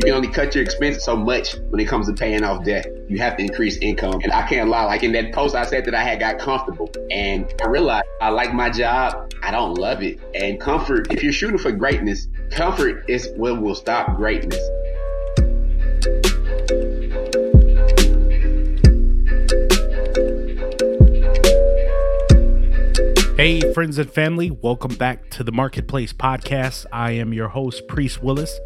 You can only cut your expenses so much when it comes to paying off debt. You have to increase income. And I can't lie, like in that post, I said that I had got comfortable. And I realized I like my job. I don't love it. And comfort, if you're shooting for greatness, comfort is what will stop greatness. Hey, friends and family, welcome back to the Marketplace Podcast. I am your host, Priest Willis,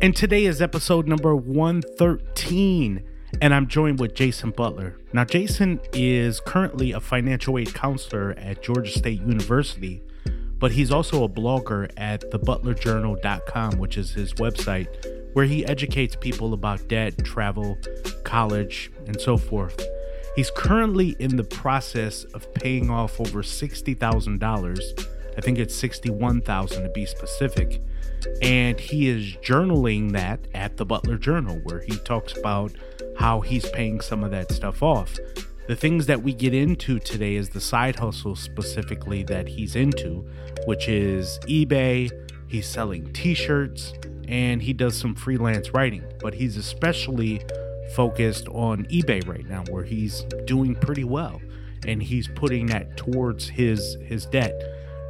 and today is episode number 113. And I'm joined with Jason Butler. Now, Jason is currently a financial aid counselor at Georgia State University, but he's also a blogger at thebutlerjournal.com, which is his website, where he educates people about debt, travel, college, and so forth. He's currently in the process of paying off over $60,000. I think it's 61,000 to be specific. And he is journaling that at the Butler Journal where he talks about how he's paying some of that stuff off. The things that we get into today is the side hustle specifically that he's into, which is eBay, he's selling t-shirts, and he does some freelance writing, but he's especially focused on eBay right now where he's doing pretty well and he's putting that towards his his debt.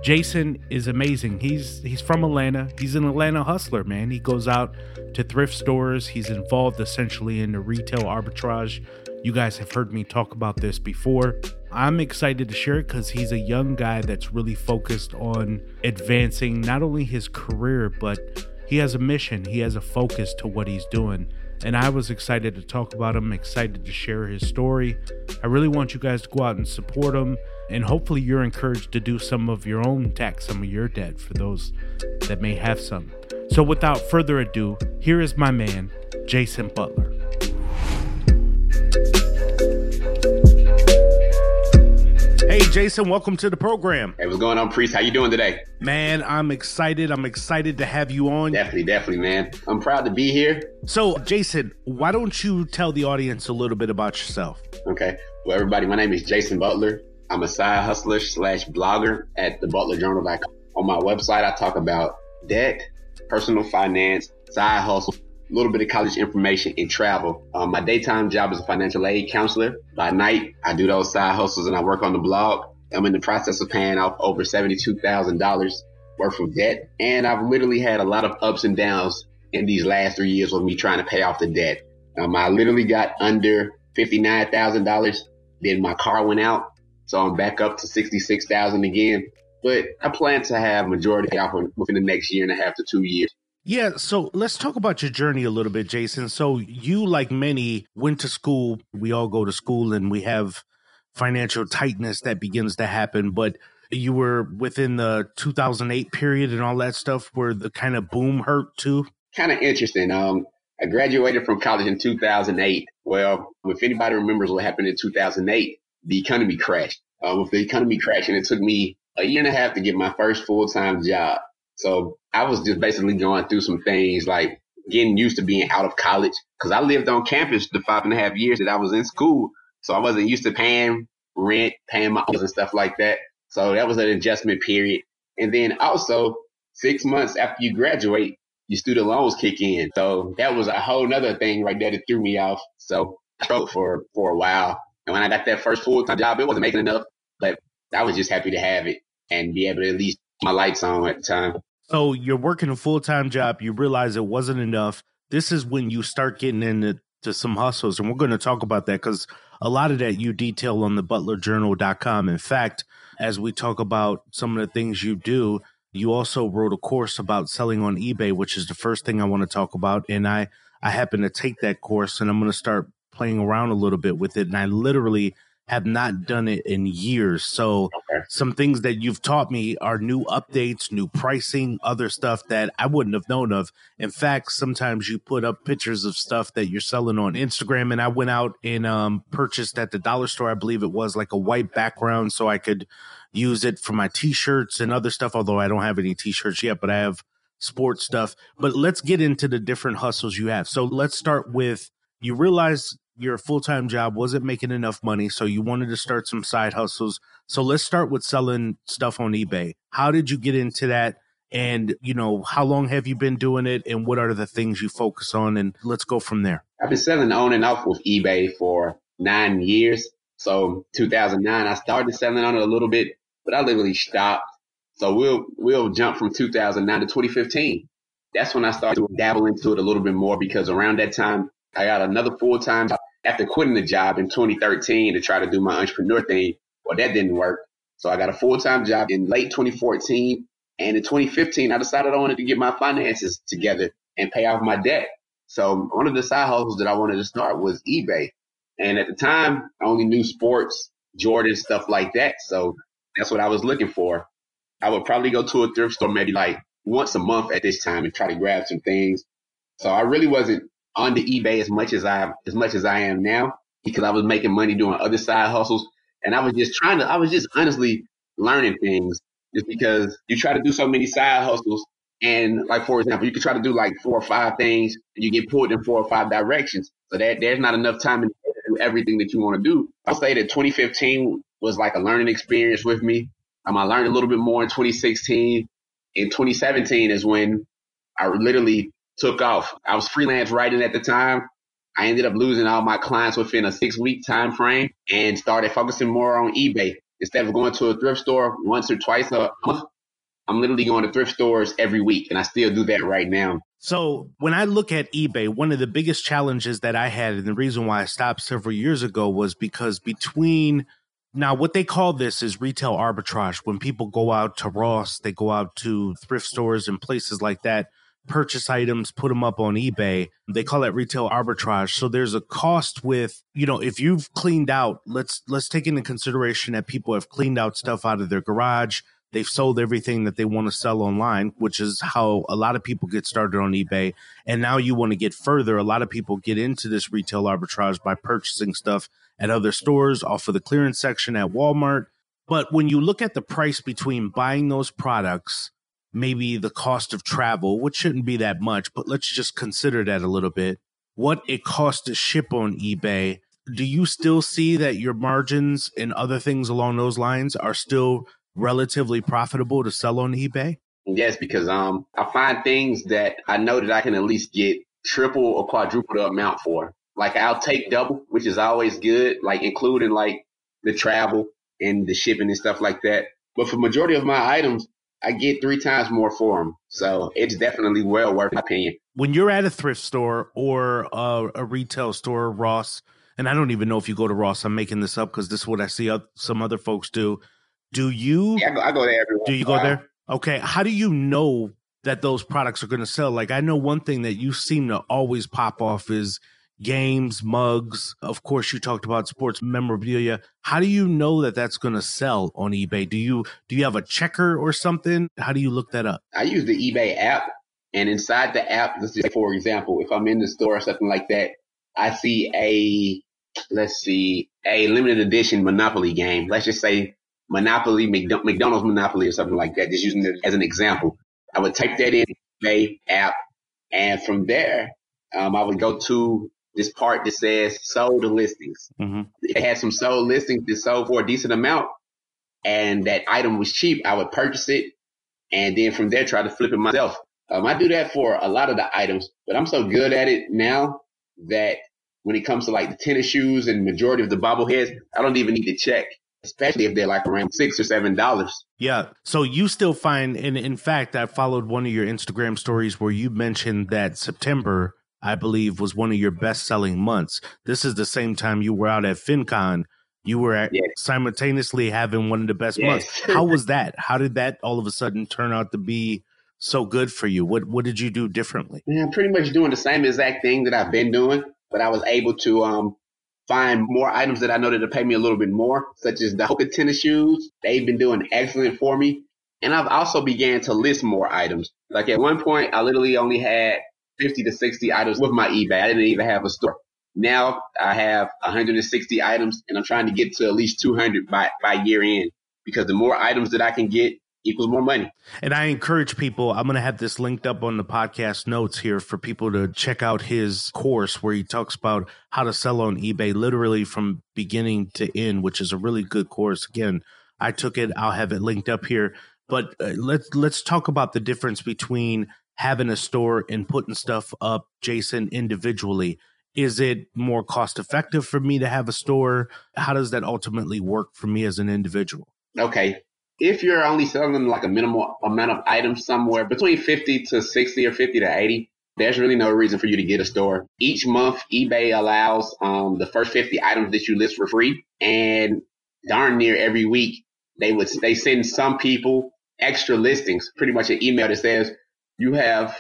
Jason is amazing. He's he's from Atlanta. He's an Atlanta hustler, man. He goes out to thrift stores. He's involved essentially in the retail arbitrage. You guys have heard me talk about this before. I'm excited to share it because he's a young guy that's really focused on advancing not only his career, but he has a mission. He has a focus to what he's doing and I was excited to talk about him, excited to share his story. I really want you guys to go out and support him, and hopefully, you're encouraged to do some of your own tax, some of your debt for those that may have some. So, without further ado, here is my man, Jason Butler. Hey Jason, welcome to the program. Hey, what's going on, Priest? How you doing today? Man, I'm excited. I'm excited to have you on. Definitely, definitely, man. I'm proud to be here. So, Jason, why don't you tell the audience a little bit about yourself? Okay. Well, everybody, my name is Jason Butler. I'm a side hustler slash blogger at thebutlerjournal.com. On my website, I talk about debt, personal finance, side hustle, a little bit of college information and travel. Um, my daytime job is a financial aid counselor. By night, I do those side hustles and I work on the blog. I'm in the process of paying off over $72,000 worth of debt. And I've literally had a lot of ups and downs in these last three years with me trying to pay off the debt. Um, I literally got under $59,000. Then my car went out. So I'm back up to 66,000 again. But I plan to have majority off within the next year and a half to two years. Yeah, so let's talk about your journey a little bit, Jason. So you, like many, went to school. We all go to school and we have financial tightness that begins to happen, but you were within the 2008 period and all that stuff where the kind of boom hurt too. Kind of interesting. Um, I graduated from college in 2008. Well, if anybody remembers what happened in 2008, the economy crashed. Uh, with the economy crashing, it took me a year and a half to get my first full time job. So I was just basically going through some things like getting used to being out of college because I lived on campus the five and a half years that I was in school. So I wasn't used to paying rent, paying my bills and stuff like that. So that was an adjustment period. And then also six months after you graduate, your student loans kick in. So that was a whole nother thing right there that threw me off. So I for, for a while. And when I got that first full time job, it wasn't making enough, but I was just happy to have it and be able to at least my lights on at the time. So you're working a full time job. You realize it wasn't enough. This is when you start getting into some hustles, and we're going to talk about that because a lot of that you detail on the butlerjournal.com. In fact, as we talk about some of the things you do, you also wrote a course about selling on eBay, which is the first thing I want to talk about. And I, I happen to take that course and I'm going to start playing around a little bit with it. And I literally have not done it in years. So okay. some things that you've taught me are new updates, new pricing, other stuff that I wouldn't have known of. In fact, sometimes you put up pictures of stuff that you're selling on Instagram and I went out and um, purchased at the dollar store, I believe it was like a white background so I could use it for my t-shirts and other stuff, although I don't have any t-shirts yet, but I have sports stuff. But let's get into the different hustles you have. So let's start with you realize your full time job wasn't making enough money, so you wanted to start some side hustles. So let's start with selling stuff on eBay. How did you get into that? And, you know, how long have you been doing it and what are the things you focus on? And let's go from there. I've been selling on and off with eBay for nine years. So 2009, I started selling on it a little bit, but I literally stopped. So we'll, we'll jump from 2009 to 2015. That's when I started to dabble into it a little bit more because around that time, I got another full time job after quitting the job in 2013 to try to do my entrepreneur thing. Well, that didn't work. So I got a full time job in late 2014. And in 2015, I decided I wanted to get my finances together and pay off my debt. So one of the side hustles that I wanted to start was eBay. And at the time, I only knew sports, Jordan, stuff like that. So that's what I was looking for. I would probably go to a thrift store maybe like once a month at this time and try to grab some things. So I really wasn't on the eBay as much as I as much as I am now because I was making money doing other side hustles and I was just trying to I was just honestly learning things just because you try to do so many side hustles and like for example you could try to do like four or five things and you get pulled in four or five directions so that there's not enough time to do everything that you want to do. I'll say that 2015 was like a learning experience with me. Um, I learned a little bit more in 2016. In 2017 is when I literally took off. I was freelance writing at the time. I ended up losing all my clients within a six week time frame and started focusing more on eBay. Instead of going to a thrift store once or twice a month, I'm literally going to thrift stores every week and I still do that right now. So when I look at eBay, one of the biggest challenges that I had and the reason why I stopped several years ago was because between now what they call this is retail arbitrage. When people go out to Ross, they go out to thrift stores and places like that purchase items, put them up on eBay. They call that retail arbitrage. So there's a cost with, you know, if you've cleaned out, let's let's take into consideration that people have cleaned out stuff out of their garage. They've sold everything that they want to sell online, which is how a lot of people get started on eBay. And now you want to get further. A lot of people get into this retail arbitrage by purchasing stuff at other stores off of the clearance section at Walmart. But when you look at the price between buying those products maybe the cost of travel, which shouldn't be that much, but let's just consider that a little bit. What it costs to ship on eBay. Do you still see that your margins and other things along those lines are still relatively profitable to sell on eBay? Yes, because um I find things that I know that I can at least get triple or quadruple the amount for. Like I'll take double, which is always good, like including like the travel and the shipping and stuff like that. But for majority of my items, I get three times more for them. So it's definitely well worth my opinion. When you're at a thrift store or a, a retail store, Ross, and I don't even know if you go to Ross. I'm making this up because this is what I see some other folks do. Do you? Yeah, I go, I go there. Do you go there? Okay. How do you know that those products are going to sell? Like I know one thing that you seem to always pop off is games, mugs. Of course, you talked about sports memorabilia. How do you know that that's going to sell on eBay? Do you do you have a checker or something? How do you look that up? I use the eBay app, and inside the app, let's for example, if I'm in the store or something like that, I see a let's see a limited edition Monopoly game. Let's just say Monopoly McDonald's Monopoly or something like that. Just using it as an example, I would type that in eBay app, and from there, um, I would go to this part that says sold the listings. Mm-hmm. It had some sold listings that sold for a decent amount and that item was cheap. I would purchase it and then from there try to flip it myself. Um, I do that for a lot of the items, but I'm so good at it now that when it comes to like the tennis shoes and majority of the bobbleheads, I don't even need to check, especially if they're like around six or seven dollars. Yeah. So you still find, and in fact, I followed one of your Instagram stories where you mentioned that September I believe, was one of your best selling months. This is the same time you were out at FinCon. You were at, yes. simultaneously having one of the best yes. months. How was that? How did that all of a sudden turn out to be so good for you? What What did you do differently? Yeah, pretty much doing the same exact thing that I've been doing, but I was able to um, find more items that I know that to pay me a little bit more, such as the Hoka tennis shoes. They've been doing excellent for me. And I've also began to list more items. Like at one point, I literally only had 50 to 60 items with my eBay. I didn't even have a store. Now I have 160 items and I'm trying to get to at least 200 by, by year end because the more items that I can get equals more money. And I encourage people, I'm going to have this linked up on the podcast notes here for people to check out his course where he talks about how to sell on eBay literally from beginning to end, which is a really good course. Again, I took it. I'll have it linked up here. But uh, let's let's talk about the difference between having a store and putting stuff up, Jason, individually. Is it more cost effective for me to have a store? How does that ultimately work for me as an individual? Okay. If you're only selling like a minimal amount of items somewhere between 50 to 60 or 50 to 80, there's really no reason for you to get a store. Each month, eBay allows um, the first 50 items that you list for free. And darn near every week, they would they send some people extra listings, pretty much an email that says you have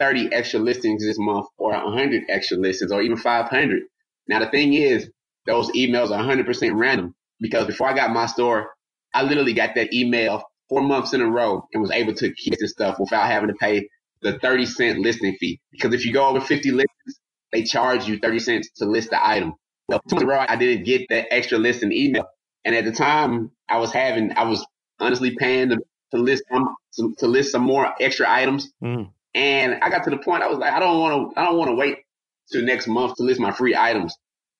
30 extra listings this month or 100 extra listings or even 500. Now, the thing is, those emails are 100% random because before I got my store, I literally got that email four months in a row and was able to keep this stuff without having to pay the 30 cent listing fee. Because if you go over 50 listings, they charge you 30 cents to list the item. Well, two months in a row, I didn't get that extra listing email. And at the time I was having, I was honestly paying to, to list some, to list some more extra items. Mm. And I got to the point I was like, I don't want to, I don't want to wait till next month to list my free items.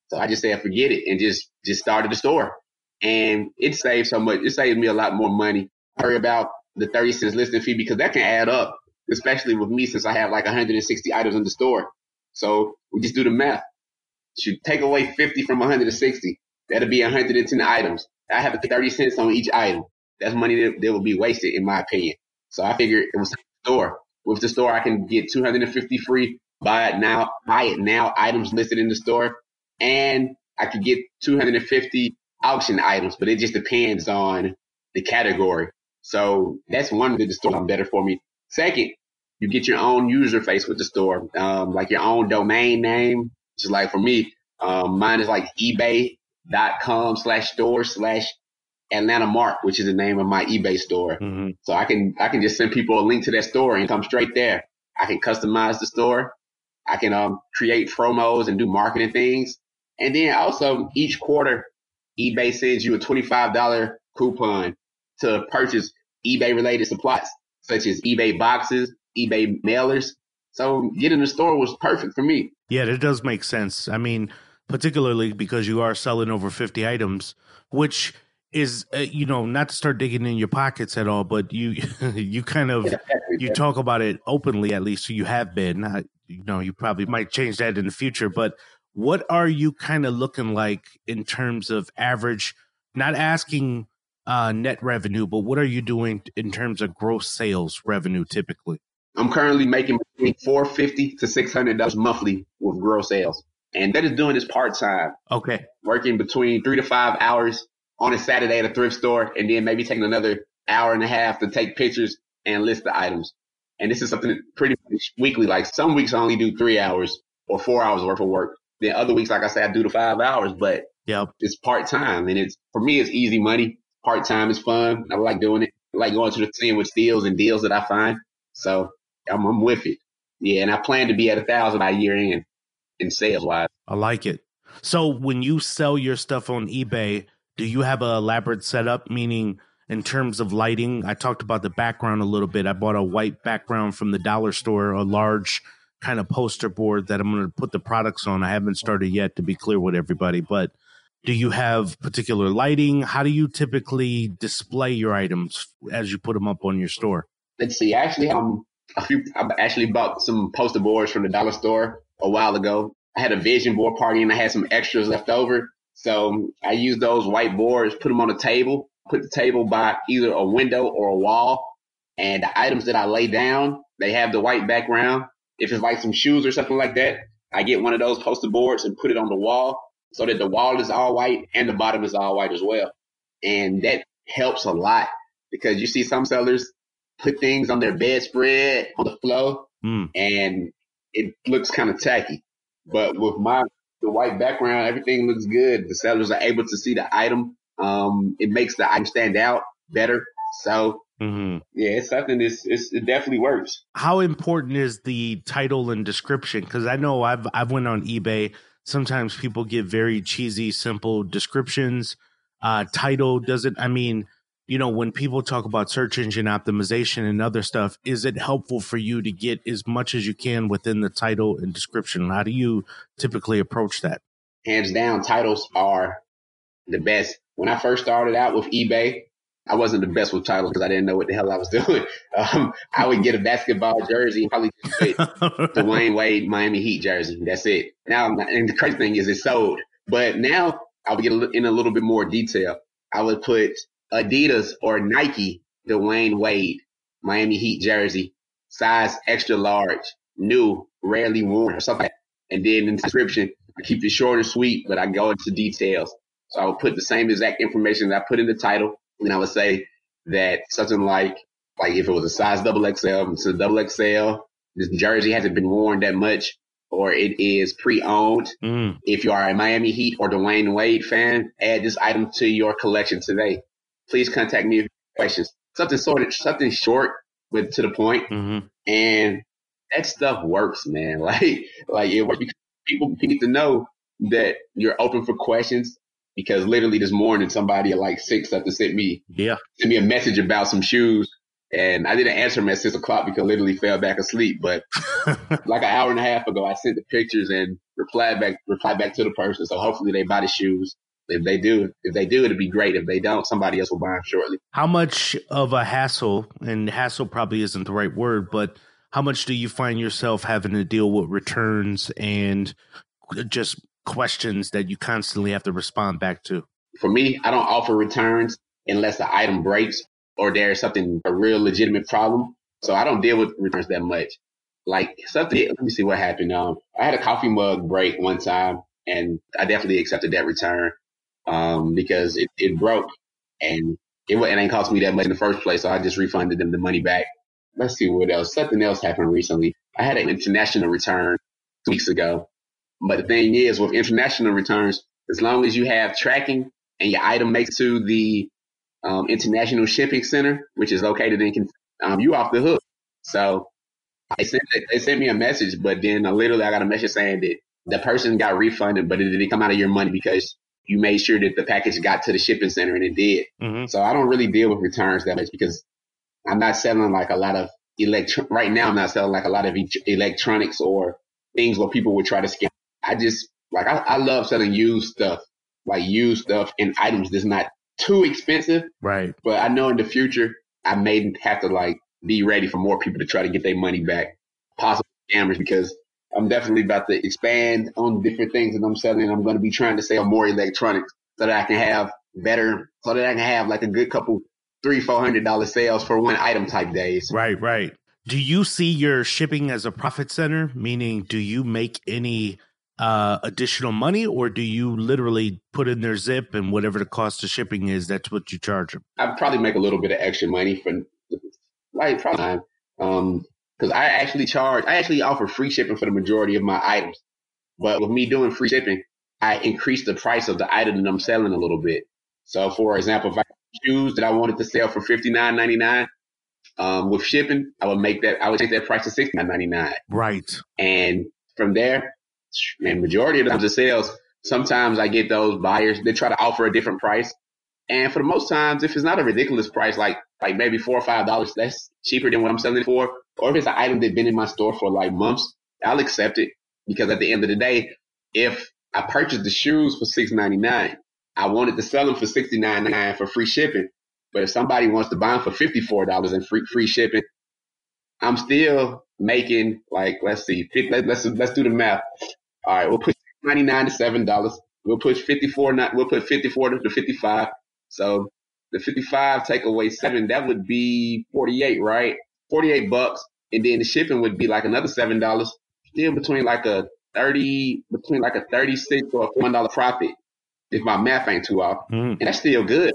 So I just said, forget it and just, just started the store. And it saved so much. It saved me a lot more money. I worry about the 30 cents listing fee because that can add up, especially with me since I have like 160 items in the store. So we just do the math. Should take away 50 from 160. That'll be 110 items. I have to pay 30 cents on each item. That's money that, that will be wasted in my opinion. So I figured it was store with the store, I can get 250 free buy it now, buy it now items listed in the store. And I could get 250 auction items, but it just depends on the category. So that's one of the stores better for me. Second, you get your own user face with the store, um, like your own domain name. Just like for me, um, mine is like ebay.com slash store slash Atlanta Mark, which is the name of my eBay store. Mm-hmm. So I can I can just send people a link to that store and come straight there. I can customize the store. I can um, create promos and do marketing things. And then also each quarter, eBay sends you a $25 coupon to purchase eBay related supplies, such as eBay boxes, eBay mailers. So getting the store was perfect for me. Yeah, that does make sense. I mean, particularly because you are selling over 50 items, which – is uh, you know not to start digging in your pockets at all but you you kind of you talk about it openly at least so you have been not, you know you probably might change that in the future but what are you kind of looking like in terms of average not asking uh net revenue but what are you doing in terms of gross sales revenue typically? I'm currently making between 450 to 600 dollars monthly with gross sales and that is doing this part-time. Okay. Working between three to five hours on a Saturday at a thrift store and then maybe taking another hour and a half to take pictures and list the items. And this is something pretty weekly. Like some weeks I only do three hours or four hours worth of work. Then other weeks, like I said, I do the five hours, but yep. it's part time and it's, for me, it's easy money. Part time is fun. I like doing it. I like going to the scene with deals and deals that I find. So I'm, I'm with it. Yeah. And I plan to be at a thousand by year end in sales wise. I like it. So when you sell your stuff on eBay, do you have a elaborate setup? Meaning, in terms of lighting, I talked about the background a little bit. I bought a white background from the dollar store, a large kind of poster board that I'm going to put the products on. I haven't started yet, to be clear with everybody, but do you have particular lighting? How do you typically display your items as you put them up on your store? Let's see. Actually, few. I actually bought some poster boards from the dollar store a while ago. I had a vision board party and I had some extras left over. So I use those white boards, put them on a table, put the table by either a window or a wall. And the items that I lay down, they have the white background. If it's like some shoes or something like that, I get one of those poster boards and put it on the wall so that the wall is all white and the bottom is all white as well. And that helps a lot because you see some sellers put things on their bedspread on the floor mm. and it looks kind of tacky. But with my the white background, everything looks good. The sellers are able to see the item. Um, it makes the item stand out better. So mm-hmm. yeah, it's something that's it's, it definitely works. How important is the title and description? Because I know I've I've went on eBay. Sometimes people give very cheesy, simple descriptions. Uh, title doesn't. I mean, you know, when people talk about search engine optimization and other stuff, is it helpful for you to get as much as you can within the title and description? How do you typically approach that? Hands down, titles are the best. When I first started out with eBay, I wasn't the best with titles because I didn't know what the hell I was doing. Um, I would get a basketball jersey and probably just put the Dwyane Wade Miami Heat jersey. That's it. Now, and the crazy thing is, it sold. But now I would get in a little bit more detail. I would put Adidas or Nike Dwyane Wade Miami Heat jersey, size extra large, new, rarely worn, or something. And then in the description, I keep it short and sweet, but I go into details. So I would put the same exact information that I put in the title, and I would say that something like, like if it was a size double XL, it's a double XL. This jersey hasn't been worn that much, or it is pre-owned. Mm. If you are a Miami Heat or Dwyane Wade fan, add this item to your collection today. Please contact me if you have questions. Something sort of something short but to the point. Mm-hmm. And that stuff works, man. Like like it works because people need to know that you're open for questions because literally this morning somebody at like six up to sent me yeah sent me a message about some shoes and I didn't answer him at six o'clock because I literally fell back asleep. But like an hour and a half ago, I sent the pictures and replied back replied back to the person. So hopefully they buy the shoes. If they do, if they do, it'd be great. If they don't, somebody else will buy them shortly. How much of a hassle, and hassle probably isn't the right word, but how much do you find yourself having to deal with returns and just questions that you constantly have to respond back to? For me, I don't offer returns unless the item breaks or there's something, a real legitimate problem. So I don't deal with returns that much. Like something, let me see what happened. Um, I had a coffee mug break one time and I definitely accepted that return, um, because it, it broke and it, it ain't cost me that much in the first place. So I just refunded them the money back. Let's see what else. Something else happened recently. I had an international return two weeks ago but the thing is, with international returns, as long as you have tracking and your item makes to the um, international shipping center, which is located in, um, you off the hook. So they sent, they sent me a message, but then uh, literally I got a message saying that the person got refunded, but it didn't come out of your money because you made sure that the package got to the shipping center and it did. Mm-hmm. So I don't really deal with returns that much because I'm not selling like a lot of electro. Right now, I'm not selling like a lot of e- electronics or things where people would try to scam I just like I, I love selling used stuff, like used stuff and items that's not too expensive. Right. But I know in the future I may have to like be ready for more people to try to get their money back, possible scammers, because I'm definitely about to expand on different things that I'm selling. I'm going to be trying to sell more electronics so that I can have better, so that I can have like a good couple three, four hundred dollar sales for one item type days. Right, right. Do you see your shipping as a profit center? Meaning, do you make any uh, additional money, or do you literally put in their zip and whatever the cost of shipping is, that's what you charge them? I probably make a little bit of extra money for like probably um because I actually charge, I actually offer free shipping for the majority of my items, but with me doing free shipping, I increase the price of the item that I'm selling a little bit. So, for example, if I shoes that I wanted to sell for fifty nine ninety nine, um, with shipping, I would make that I would take that price to sixty nine ninety nine. Right. And from there, and majority of the sales, sometimes I get those buyers, they try to offer a different price. And for the most times, if it's not a ridiculous price, like, like maybe four or five dollars, that's cheaper than what I'm selling it for. Or if it's an item that's been in my store for like months, I'll accept it because at the end of the day, if I purchased the shoes for six ninety nine, I wanted to sell them for sixty nine nine for free shipping. But if somebody wants to buy them for fifty four dollars and free free shipping, I'm still making like let's see, let, let's let's do the math. All right, we'll put ninety nine to seven dollars. We'll put fifty four. We'll put fifty four to fifty five. So the fifty five take away seven. That would be forty eight, right? Forty eight bucks, and then the shipping would be like another seven dollars. Still between like a thirty, between like a thirty six or a one dollar profit, if my math ain't too off, mm. and that's still good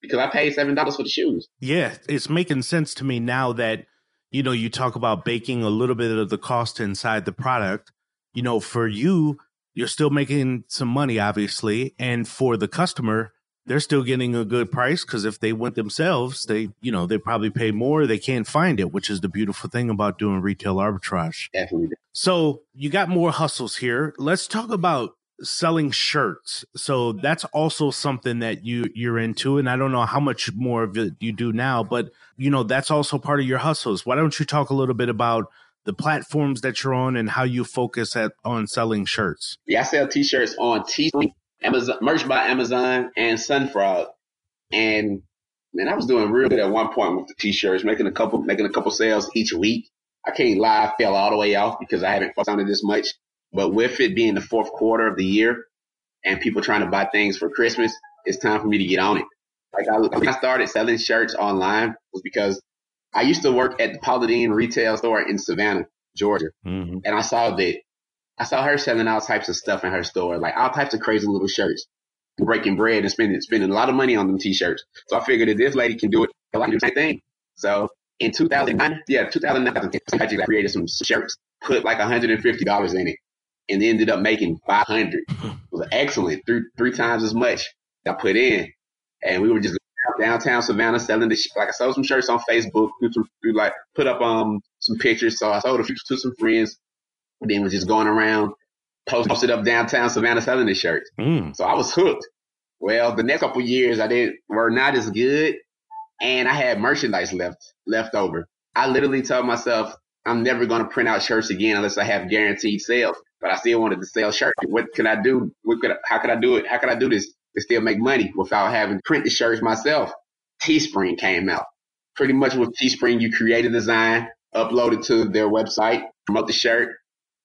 because I paid seven dollars for the shoes. Yeah, it's making sense to me now that you know, you talk about baking a little bit of the cost inside the product. You know, for you, you're still making some money, obviously. And for the customer, they're still getting a good price because if they went themselves, they, you know, they probably pay more. They can't find it, which is the beautiful thing about doing retail arbitrage. Definitely. So you got more hustles here. Let's talk about selling shirts. So that's also something that you you're into and I don't know how much more of it you do now, but you know that's also part of your hustles. Why don't you talk a little bit about the platforms that you're on and how you focus at on selling shirts? Yeah, I sell t-shirts on Teespring, Amazon merch by Amazon and Sunfrog. And man, I was doing real good at one point with the t-shirts, making a couple, making a couple sales each week. I can't lie, I fell all the way off because I haven't focused on it this much. But with it being the fourth quarter of the year and people trying to buy things for Christmas, it's time for me to get on it. Like I, when I started selling shirts online was because I used to work at the Paula Deen retail store in Savannah, Georgia. Mm-hmm. And I saw that I saw her selling all types of stuff in her store, like all types of crazy little shirts, breaking bread and spending spending a lot of money on them t-shirts. So I figured that this lady can do it, I can do the same thing. So in 2009, yeah, 2009, I created some shirts, put like $150 in it, and ended up making 500. It was excellent, three three times as much I put in, and we were just downtown Savannah selling the like I sold some shirts on Facebook, through, through like put up um some pictures. So I sold a few to some friends then was just going around, posted up downtown Savannah selling the shirts. Mm. So I was hooked. Well, the next couple years I didn't were not as good, and I had merchandise left left over. I literally told myself I'm never going to print out shirts again unless I have guaranteed sales. But I still wanted to sell shirts. What could I do? What could I, how could I do it? How could I do this to still make money without having to print the shirts myself? Teespring came out. Pretty much with Teespring, you create a design, upload it to their website, promote the shirt,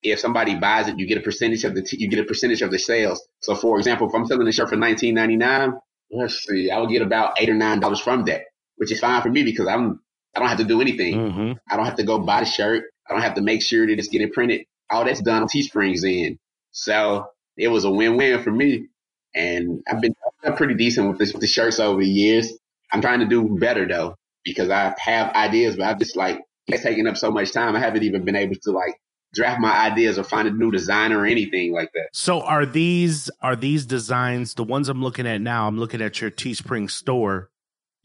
if somebody buys it, you get a percentage of the t- you get a percentage of the sales. So, for example, if I'm selling a shirt for 19.99, let's see, I would get about eight or nine dollars from that, which is fine for me because I'm I don't have to do anything. Mm-hmm. I don't have to go buy the shirt. I don't have to make sure that it's getting printed. All that's done on Teespring's end. So it was a win-win for me. And I've been pretty decent with, this, with the shirts over the years. I'm trying to do better though because I have ideas, but I've just like it's taking up so much time. I haven't even been able to like draft my ideas or find a new designer or anything like that. So are these are these designs the ones I'm looking at now? I'm looking at your Teespring store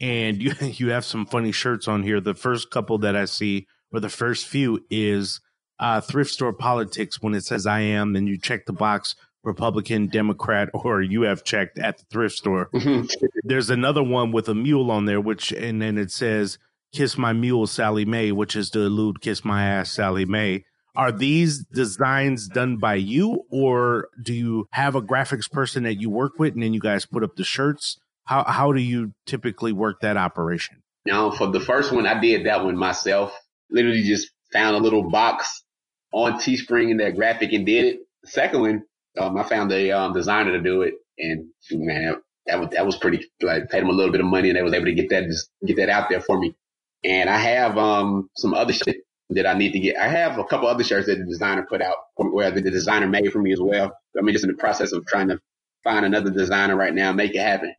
and you you have some funny shirts on here. The first couple that I see or the first few is uh, thrift store politics when it says I am and you check the box Republican, Democrat, or you have checked at the thrift store. Mm-hmm. There's another one with a mule on there, which and then it says "Kiss My Mule, Sallie Mae," which is to elude "Kiss My Ass, Sallie Mae." Are these designs done by you, or do you have a graphics person that you work with, and then you guys put up the shirts? How how do you typically work that operation? Now, for the first one, I did that one myself. Literally, just found a little box on Teespring in that graphic and did it. Second one, um, I found a um, designer to do it, and man, that was that was pretty. Like, paid him a little bit of money, and they was able to get that get that out there for me. And I have um, some other shit that I need to get. I have a couple other shirts that the designer put out, where the designer made for me as well. I mean, just in the process of trying to find another designer right now, make it happen.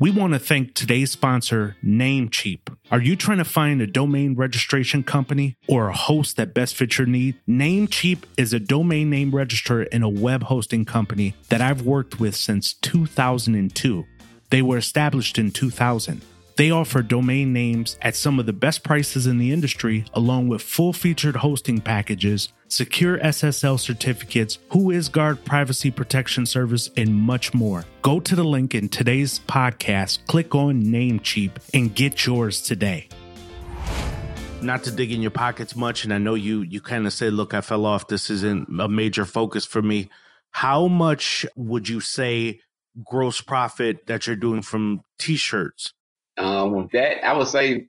We want to thank today's sponsor, Namecheap. Are you trying to find a domain registration company or a host that best fits your need? Namecheap is a domain name registrar and a web hosting company that I've worked with since 2002. They were established in 2000. They offer domain names at some of the best prices in the industry, along with full featured hosting packages, secure SSL certificates, WhoisGuard privacy protection service, and much more. Go to the link in today's podcast, click on Namecheap, and get yours today. Not to dig in your pockets much, and I know you you kind of said, "Look, I fell off. This isn't a major focus for me." How much would you say gross profit that you're doing from t-shirts um, that, I would say,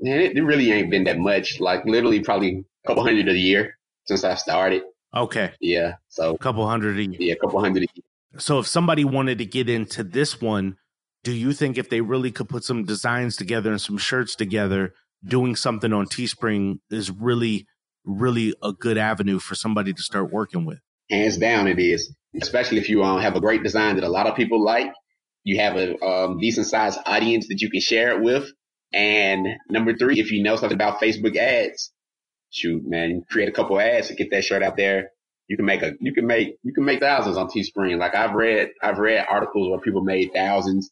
man, it, it really ain't been that much. Like literally, probably a couple hundred a year since I started. Okay. Yeah. So a couple hundred a year. Yeah, a couple hundred a year. So if somebody wanted to get into this one, do you think if they really could put some designs together and some shirts together, doing something on Teespring is really, really a good avenue for somebody to start working with? Hands down, it is. Especially if you um, have a great design that a lot of people like you have a um, decent sized audience that you can share it with. And number three, if you know something about Facebook ads, shoot, man, create a couple ads to get that shirt out there. You can make a, you can make, you can make thousands on Teespring. Like I've read, I've read articles where people made thousands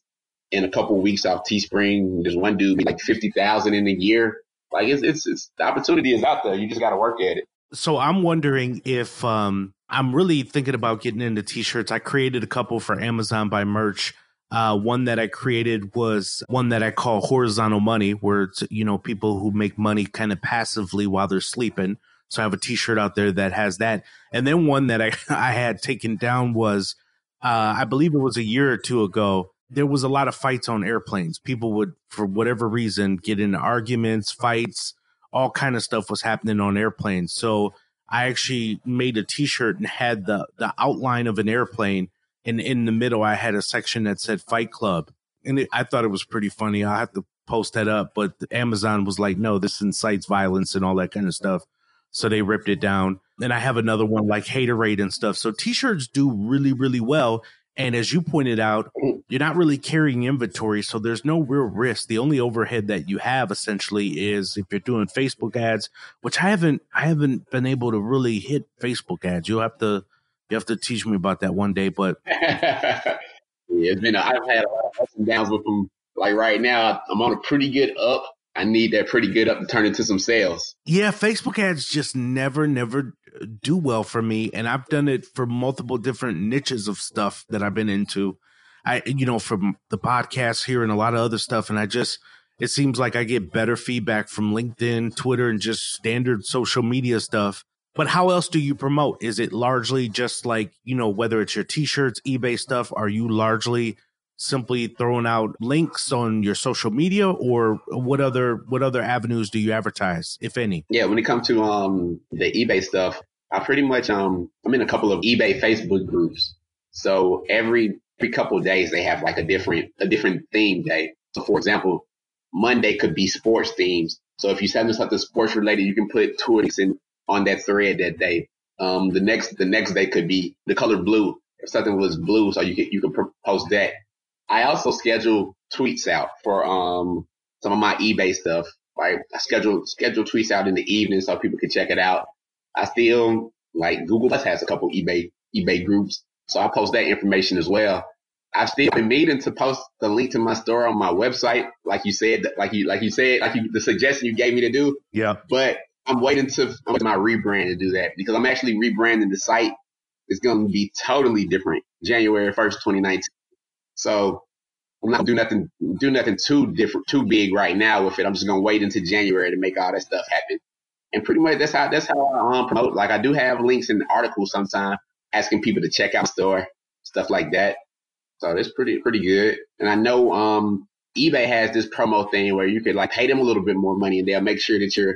in a couple of weeks off Teespring. There's one dude made like 50,000 in a year. Like it's, it's, it's, the opportunity is out there. You just got to work at it. So I'm wondering if, um, I'm really thinking about getting into t-shirts. I created a couple for Amazon by merch uh, one that I created was one that I call horizontal money, where it's, you know, people who make money kind of passively while they're sleeping. So I have a t-shirt out there that has that. And then one that I, I had taken down was, uh, I believe it was a year or two ago, there was a lot of fights on airplanes. People would, for whatever reason, get into arguments, fights, all kind of stuff was happening on airplanes. So I actually made a T-shirt and had the the outline of an airplane, and in the middle I had a section that said Fight Club, and it, I thought it was pretty funny. I have to post that up, but Amazon was like, "No, this incites violence and all that kind of stuff." So they ripped it down. And I have another one like Haterade and stuff. So T-shirts do really, really well. And as you pointed out, you're not really carrying inventory, so there's no real risk. The only overhead that you have essentially is if you're doing Facebook ads, which I haven't I haven't been able to really hit Facebook ads. You'll have to you have to teach me about that one day. But yeah, it's been a, I've had a lot of ups and downs with them. Like right now, I'm on a pretty good up. I need that pretty good up to turn into some sales. Yeah, Facebook ads just never, never uh, do well for me. And I've done it for multiple different niches of stuff that I've been into. I, you know, from the podcast here and a lot of other stuff. And I just, it seems like I get better feedback from LinkedIn, Twitter, and just standard social media stuff. But how else do you promote? Is it largely just like, you know, whether it's your t shirts, eBay stuff? Are you largely simply throwing out links on your social media or what other what other avenues do you advertise if any yeah when it comes to um the ebay stuff i pretty much um i'm in a couple of ebay facebook groups so every every couple of days they have like a different a different theme day so for example monday could be sports themes so if you send them something sports related you can put links in on that thread that day um the next the next day could be the color blue if something was blue so you could you can post that I also schedule tweets out for um some of my eBay stuff. Like I schedule schedule tweets out in the evening so people can check it out. I still like Google Plus has a couple eBay eBay groups, so I post that information as well. I've still been meaning to post the link to my store on my website, like you said, like you like you said, like you, the suggestion you gave me to do. Yeah. But I'm waiting to my rebrand to do that because I'm actually rebranding the site. It's going to be totally different January 1st, 2019. So I'm not do nothing do nothing too different too big right now with it. I'm just gonna wait until January to make all that stuff happen. And pretty much that's how that's how I um, promote. Like I do have links in the articles sometimes asking people to check out store stuff like that. So it's pretty pretty good. And I know um eBay has this promo thing where you could like pay them a little bit more money and they'll make sure that your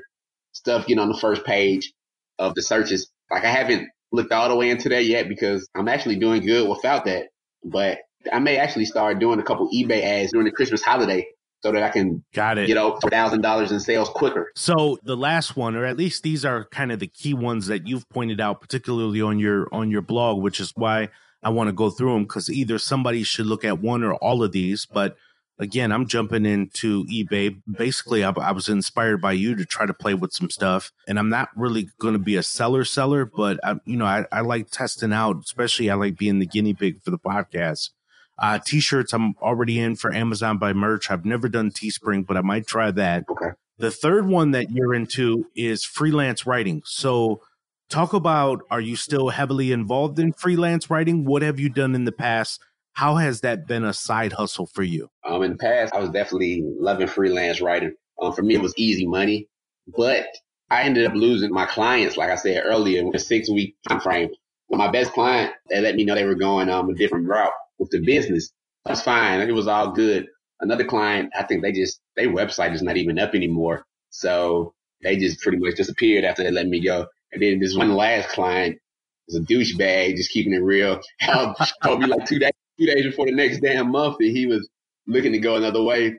stuff get on the first page of the searches. Like I haven't looked all the way into that yet because I'm actually doing good without that. But I may actually start doing a couple eBay ads during the Christmas holiday so that I can got it. You know, thousand dollars in sales quicker. So the last one, or at least these are kind of the key ones that you've pointed out, particularly on your on your blog, which is why I want to go through them because either somebody should look at one or all of these. But again, I'm jumping into eBay. Basically, I, I was inspired by you to try to play with some stuff, and I'm not really going to be a seller seller, but I, you know, I, I like testing out. Especially, I like being the guinea pig for the podcast. Uh, t-shirts, I'm already in for Amazon by merch. I've never done Teespring, but I might try that. Okay. The third one that you're into is freelance writing. So talk about, are you still heavily involved in freelance writing? What have you done in the past? How has that been a side hustle for you? Um, in the past, I was definitely loving freelance writing. Um, for me, it was easy money, but I ended up losing my clients, like I said earlier, in a six week time frame. my best client, they let me know they were going um, a different route with the business. That's fine. It was all good. Another client, I think they just, their website is not even up anymore. So they just pretty much disappeared after they let me go. And then this one last client was a douchebag, just keeping it real. told me like two days, two days before the next damn month that he was looking to go another way.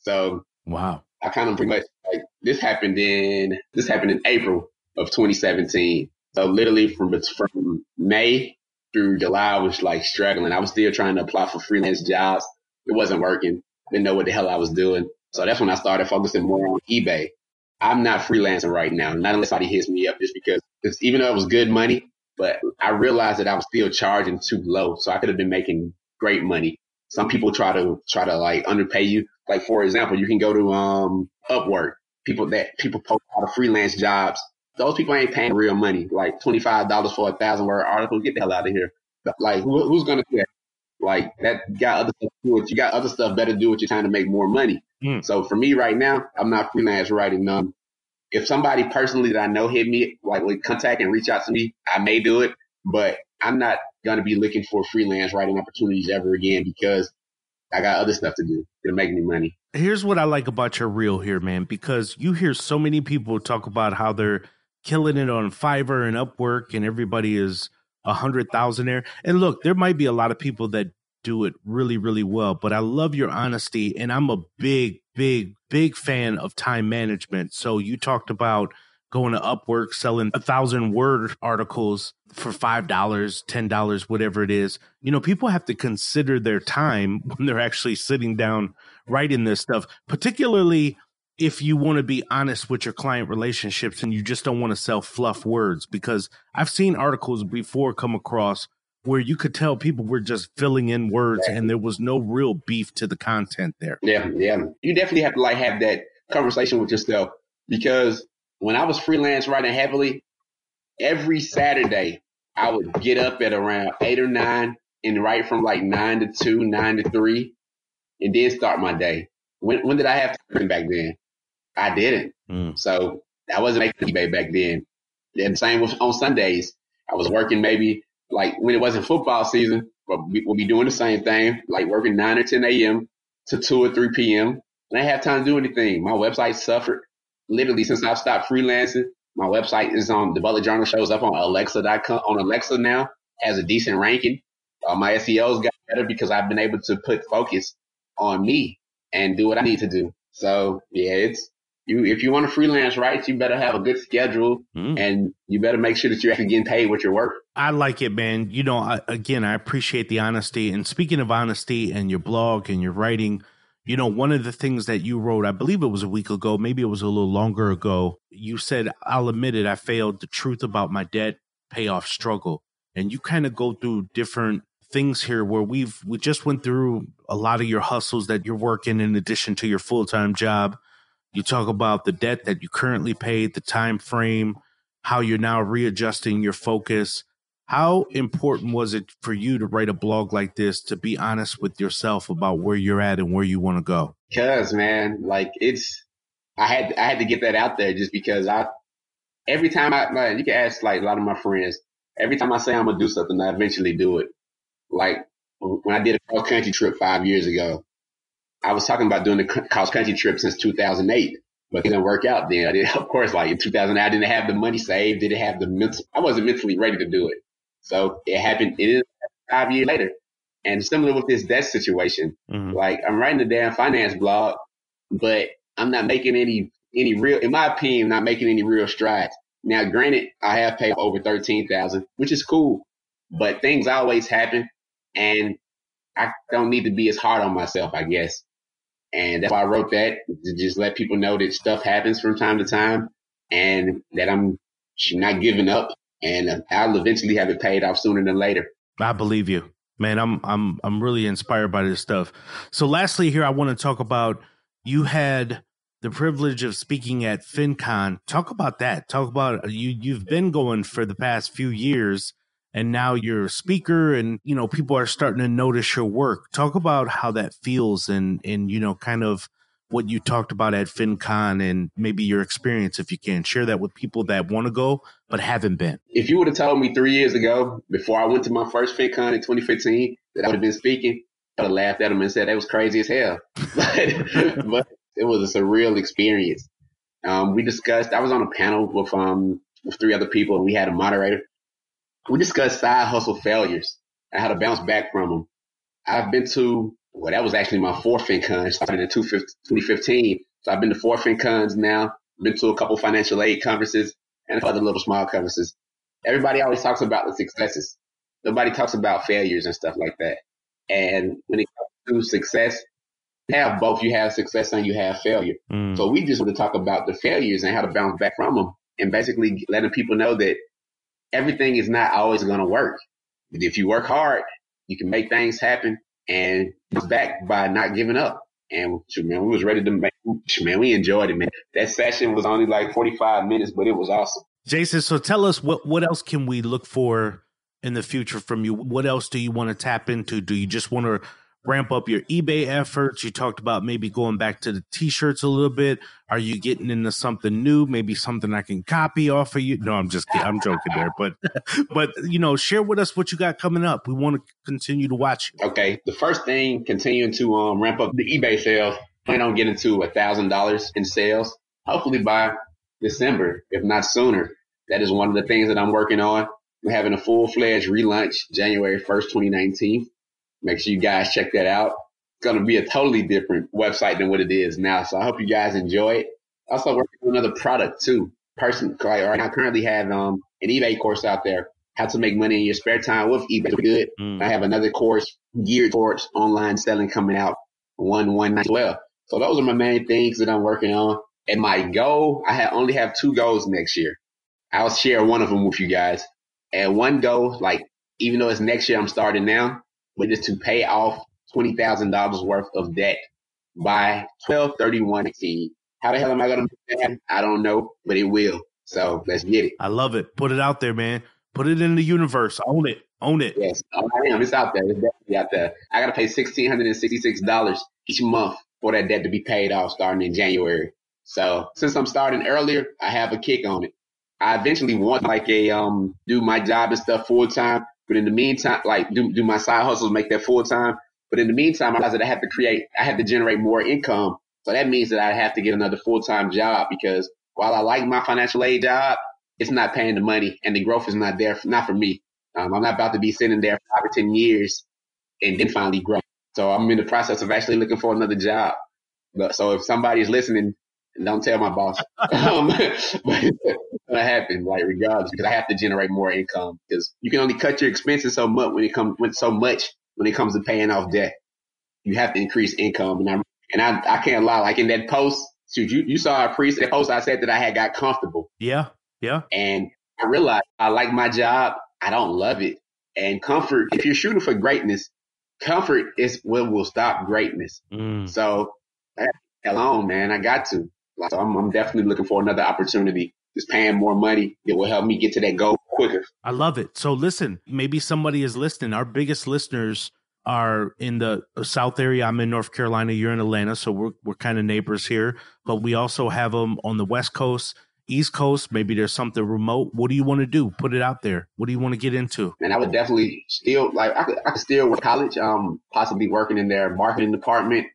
So wow, I kind of pretty much like this happened in this happened in April of 2017. So literally from from May through July, I was like struggling. I was still trying to apply for freelance jobs. It wasn't working. Didn't know what the hell I was doing. So that's when I started focusing more on eBay. I'm not freelancing right now, not unless somebody hits me up just because it's, even though it was good money, but I realized that I was still charging too low. So I could have been making great money. Some people try to try to like underpay you. Like for example, you can go to um Upwork. People that people post a lot of freelance jobs those people ain't paying real money. Like twenty five dollars for a thousand word article. Get the hell out of here. Like who, who's gonna do that? Like that got other stuff to do it. You got other stuff better do what you're trying to make more money. Mm. So for me right now, I'm not freelance writing none. If somebody personally that I know hit me, like, like contact and reach out to me, I may do it, but I'm not gonna be looking for freelance writing opportunities ever again because I got other stuff to do to make me money. Here's what I like about your reel here, man, because you hear so many people talk about how they're killing it on Fiverr and Upwork, and everybody is a hundred thousandaire. And look, there might be a lot of people that do it really, really well, but I love your honesty, and I'm a big, big, big fan of time management. So you talked about going to Upwork, selling a thousand word articles for five dollars, ten dollars, whatever it is. You know, people have to consider their time when they're actually sitting down writing this stuff, particularly if you want to be honest with your client relationships and you just don't want to sell fluff words because I've seen articles before come across where you could tell people were just filling in words and there was no real beef to the content there. Yeah, yeah. You definitely have to like have that conversation with yourself because when I was freelance writing heavily, every Saturday I would get up at around eight or nine and write from like nine to two, nine to three, and then start my day. When when did I have time back then? I didn't. Mm. So I wasn't making eBay back then. And same with on Sundays. I was working maybe like when it wasn't football season, but we'll be doing the same thing, like working 9 or 10 a.m. to 2 or 3 p.m. And I didn't have time to do anything. My website suffered literally since I've stopped freelancing. My website is on the Butler Journal shows up on Alexa.com on Alexa now has a decent ranking. Uh, my SEO's got better because I've been able to put focus on me and do what I need to do. So yeah, it's you if you want to freelance right, you better have a good schedule mm. and you better make sure that you're actually getting paid what you're worth. I like it, man. You know, I, again, I appreciate the honesty. And speaking of honesty and your blog and your writing, you know, one of the things that you wrote, I believe it was a week ago, maybe it was a little longer ago. You said, "I'll admit it, I failed. The truth about my debt payoff struggle." And you kind of go through different things here where we've we just went through a lot of your hustles that you're working in addition to your full-time job you talk about the debt that you currently paid, the time frame, how you're now readjusting your focus. How important was it for you to write a blog like this to be honest with yourself about where you're at and where you want to go? Cause man, like it's I had I had to get that out there just because I every time I like you can ask like a lot of my friends, every time I say I'm gonna do something, I eventually do it. Like when I did a cross country trip five years ago, I was talking about doing the cross country trip since 2008, but it didn't work out then. Did, of course, like in 2008, I didn't have the money saved, didn't have the mental, I wasn't mentally ready to do it. So it happened, it is five years later. And similar with this debt situation, mm-hmm. like I'm writing a damn finance blog, but I'm not making any, any real, in my opinion, not making any real strides. Now, granted, I have paid over 13,000, which is cool, but things always happen and I don't need to be as hard on myself, I guess. And that's why I wrote that to just let people know that stuff happens from time to time and that I'm not giving up and um, I'll eventually have it paid off sooner than later. I believe you. Man, I'm I'm I'm really inspired by this stuff. So lastly here I want to talk about you had the privilege of speaking at FinCon. Talk about that. Talk about uh, you you've been going for the past few years and now you're a speaker and you know people are starting to notice your work talk about how that feels and and you know kind of what you talked about at FinCon and maybe your experience if you can share that with people that want to go but haven't been. If you would have told me three years ago, before I went to my first FinCon in 2015, that I would have been speaking, I'd have laughed at them and said that was crazy as hell. but, but it was a surreal experience. Um, we discussed, I was on a panel with, um, with three other people and we had a moderator we discussed side hustle failures and how to bounce back from them. I've been to, well, that was actually my fourth FinCon. Started in 2015. So I've been to four FinCons now. Been to a couple financial aid conferences and other little small conferences. Everybody always talks about the successes. Nobody talks about failures and stuff like that. And when it comes to success, you have both. You have success and you have failure. Mm. So we just want to talk about the failures and how to bounce back from them and basically letting people know that everything is not always going to work. But if you work hard, you can make things happen and it's back by not giving up. And man, we was ready to make, man, we enjoyed it, man. That session was only like 45 minutes, but it was awesome. Jason, so tell us what, what else can we look for in the future from you? What else do you want to tap into? Do you just want to ramp up your eBay efforts. You talked about maybe going back to the t-shirts a little bit. Are you getting into something new? Maybe something I can copy off of you? No, I'm just kidding. I'm joking there, but but you know, share with us what you got coming up. We want to continue to watch you. Okay, the first thing, continuing to um, ramp up the eBay sales. Plan on getting to a thousand dollars in sales, hopefully by December, if not sooner. That is one of the things that I'm working on. We're having a full fledged relaunch January 1st, 2019. Make sure you guys check that out. It's going to be a totally different website than what it is now. So I hope you guys enjoy it. Also working on another product too. Person, like, right, I currently have um, an eBay course out there. How to make money in your spare time with eBay. Good. Mm. I have another course geared towards online selling coming out one one night as well. So those are my main things that I'm working on. And my goal, I have only have two goals next year. I'll share one of them with you guys. And one goal, like even though it's next year, I'm starting now, but it's to pay off twenty thousand dollars worth of debt by twelve thirty one eighteen. How the hell am I going to do that? I don't know, but it will. So let's get it. I love it. Put it out there, man. Put it in the universe. Own it. Own it. Yes, I am. It's out there. It's definitely out there. I got to pay sixteen hundred and sixty six dollars each month for that debt to be paid off starting in January. So since I'm starting earlier, I have a kick on it. I eventually want like a um do my job and stuff full time, but in the meantime, like do do my side hustles, make that full time. But in the meantime, I realized that I have to create, I have to generate more income. So that means that I have to get another full time job because while I like my financial aid job, it's not paying the money and the growth is not there, for, not for me. Um, I'm not about to be sitting there five or 10 years and then finally grow. So I'm in the process of actually looking for another job. So if somebody's listening, don't tell my boss. um, but it's gonna happen, like regardless, because I have to generate more income. Because you can only cut your expenses so much when it comes when so much when it comes to paying off debt. You have to increase income, and I and I I can't lie. Like in that post, shoot, you you saw a priest that post. I said that I had got comfortable. Yeah, yeah. And I realized I like my job. I don't love it. And comfort, if you're shooting for greatness, comfort is what will stop greatness. Mm. So, alone, man, I got to. So I'm, I'm definitely looking for another opportunity. Just paying more money that will help me get to that goal quicker. I love it. So listen, maybe somebody is listening. Our biggest listeners are in the South area. I'm in North Carolina. You're in Atlanta, so we're we're kind of neighbors here. But we also have them on the West Coast, East Coast. Maybe there's something remote. What do you want to do? Put it out there. What do you want to get into? And I would definitely still like I could I could still work college. Um, possibly working in their marketing department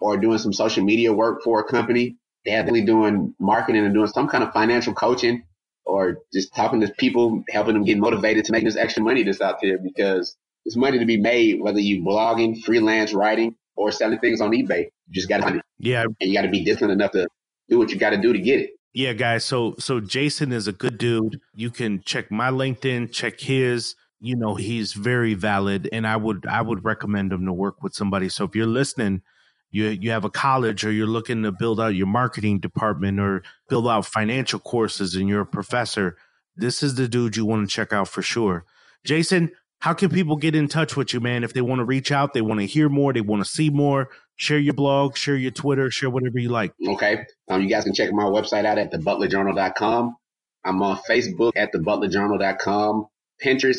or doing some social media work for a company definitely doing marketing and doing some kind of financial coaching or just talking to people, helping them get motivated to make this extra money that's out there because there's money to be made, whether you blogging, freelance writing, or selling things on eBay. You just got to, yeah, and you got to be disciplined enough to do what you got to do to get it. Yeah, guys. So, so Jason is a good dude. You can check my LinkedIn, check his. You know, he's very valid, and I would, I would recommend him to work with somebody. So, if you're listening, you you have a college or you're looking to build out your marketing department or build out financial courses and you're a professor, this is the dude you want to check out for sure. Jason, how can people get in touch with you, man? If they want to reach out, they want to hear more, they want to see more, share your blog, share your Twitter, share whatever you like. Okay. Um, you guys can check my website out at thebutlerjournal.com. I'm on Facebook at thebutlerjournal.com, Pinterest,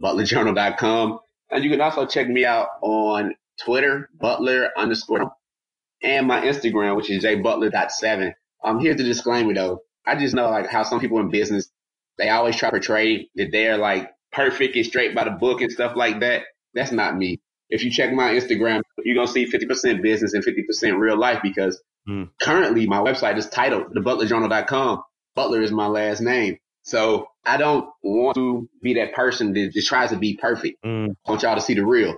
butlerjournal.com. And you can also check me out on Twitter, Butler underscore, and my Instagram, which is jbutler.7. Um, here's the disclaimer though. I just know like how some people in business, they always try to portray that they're like perfect and straight by the book and stuff like that. That's not me. If you check my Instagram, you're going to see 50% business and 50% real life because mm. currently my website is titled thebutlerjournal.com. Butler is my last name. So I don't want to be that person that just tries to be perfect. Mm. I want y'all to see the real.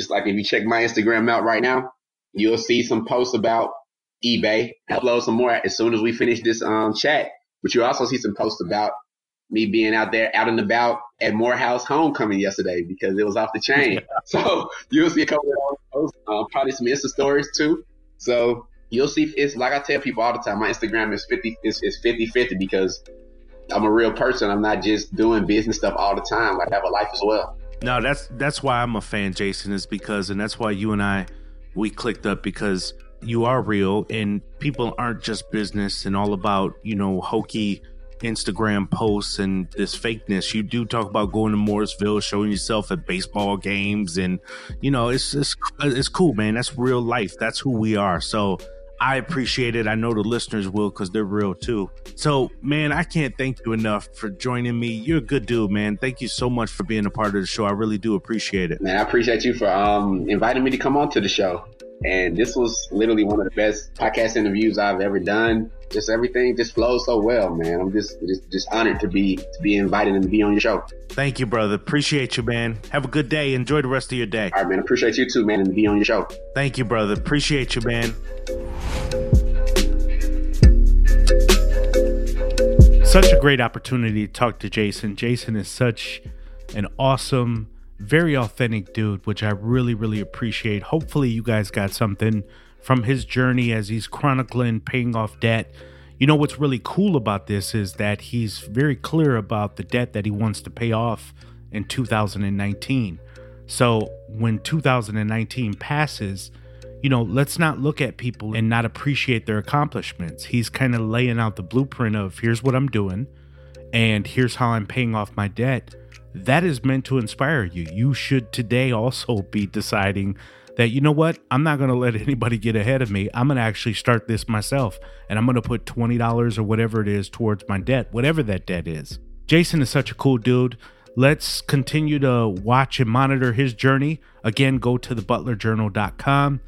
Just like if you check my Instagram out right now, you'll see some posts about eBay. I'll upload some more as soon as we finish this um, chat. But you'll also see some posts about me being out there, out and about at Morehouse Homecoming yesterday because it was off the chain. so you'll see a couple of posts, um, probably some Insta stories too. So you'll see, it's like I tell people all the time, my Instagram is 50, is, is 50, 50 because I'm a real person. I'm not just doing business stuff all the time. Like I have a life as well. No, that's that's why I'm a fan, Jason, is because and that's why you and I we clicked up because you are real and people aren't just business and all about, you know, hokey Instagram posts and this fakeness. You do talk about going to Morrisville, showing yourself at baseball games, and you know it's it's it's cool, man. That's real life. That's who we are. So I appreciate it. I know the listeners will because they're real too. So, man, I can't thank you enough for joining me. You're a good dude, man. Thank you so much for being a part of the show. I really do appreciate it. Man, I appreciate you for um, inviting me to come on to the show. And this was literally one of the best podcast interviews I've ever done. Just everything just flows so well, man. I'm just just just honored to be to be invited and to be on your show. Thank you, brother. Appreciate you, man. Have a good day. Enjoy the rest of your day. All right, man. Appreciate you too, man, and to be on your show. Thank you, brother. Appreciate you, man. Such a great opportunity to talk to Jason. Jason is such an awesome, very authentic dude, which I really, really appreciate. Hopefully, you guys got something from his journey as he's chronicling paying off debt. You know what's really cool about this is that he's very clear about the debt that he wants to pay off in 2019. So when 2019 passes, you know, let's not look at people and not appreciate their accomplishments. He's kind of laying out the blueprint of here's what I'm doing and here's how I'm paying off my debt. That is meant to inspire you. You should today also be deciding that, you know what, I'm not going to let anybody get ahead of me. I'm going to actually start this myself and I'm going to put $20 or whatever it is towards my debt, whatever that debt is. Jason is such a cool dude. Let's continue to watch and monitor his journey. Again, go to thebutlerjournal.com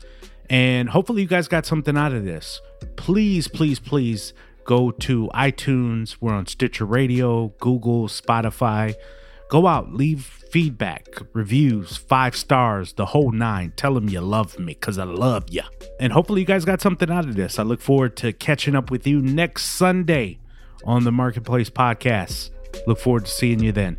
and hopefully you guys got something out of this. Please, please, please go to iTunes. We're on Stitcher Radio, Google, Spotify. Go out, leave feedback, reviews, five stars, the whole nine. Tell them you love me because I love you. And hopefully, you guys got something out of this. I look forward to catching up with you next Sunday on the Marketplace Podcast. Look forward to seeing you then.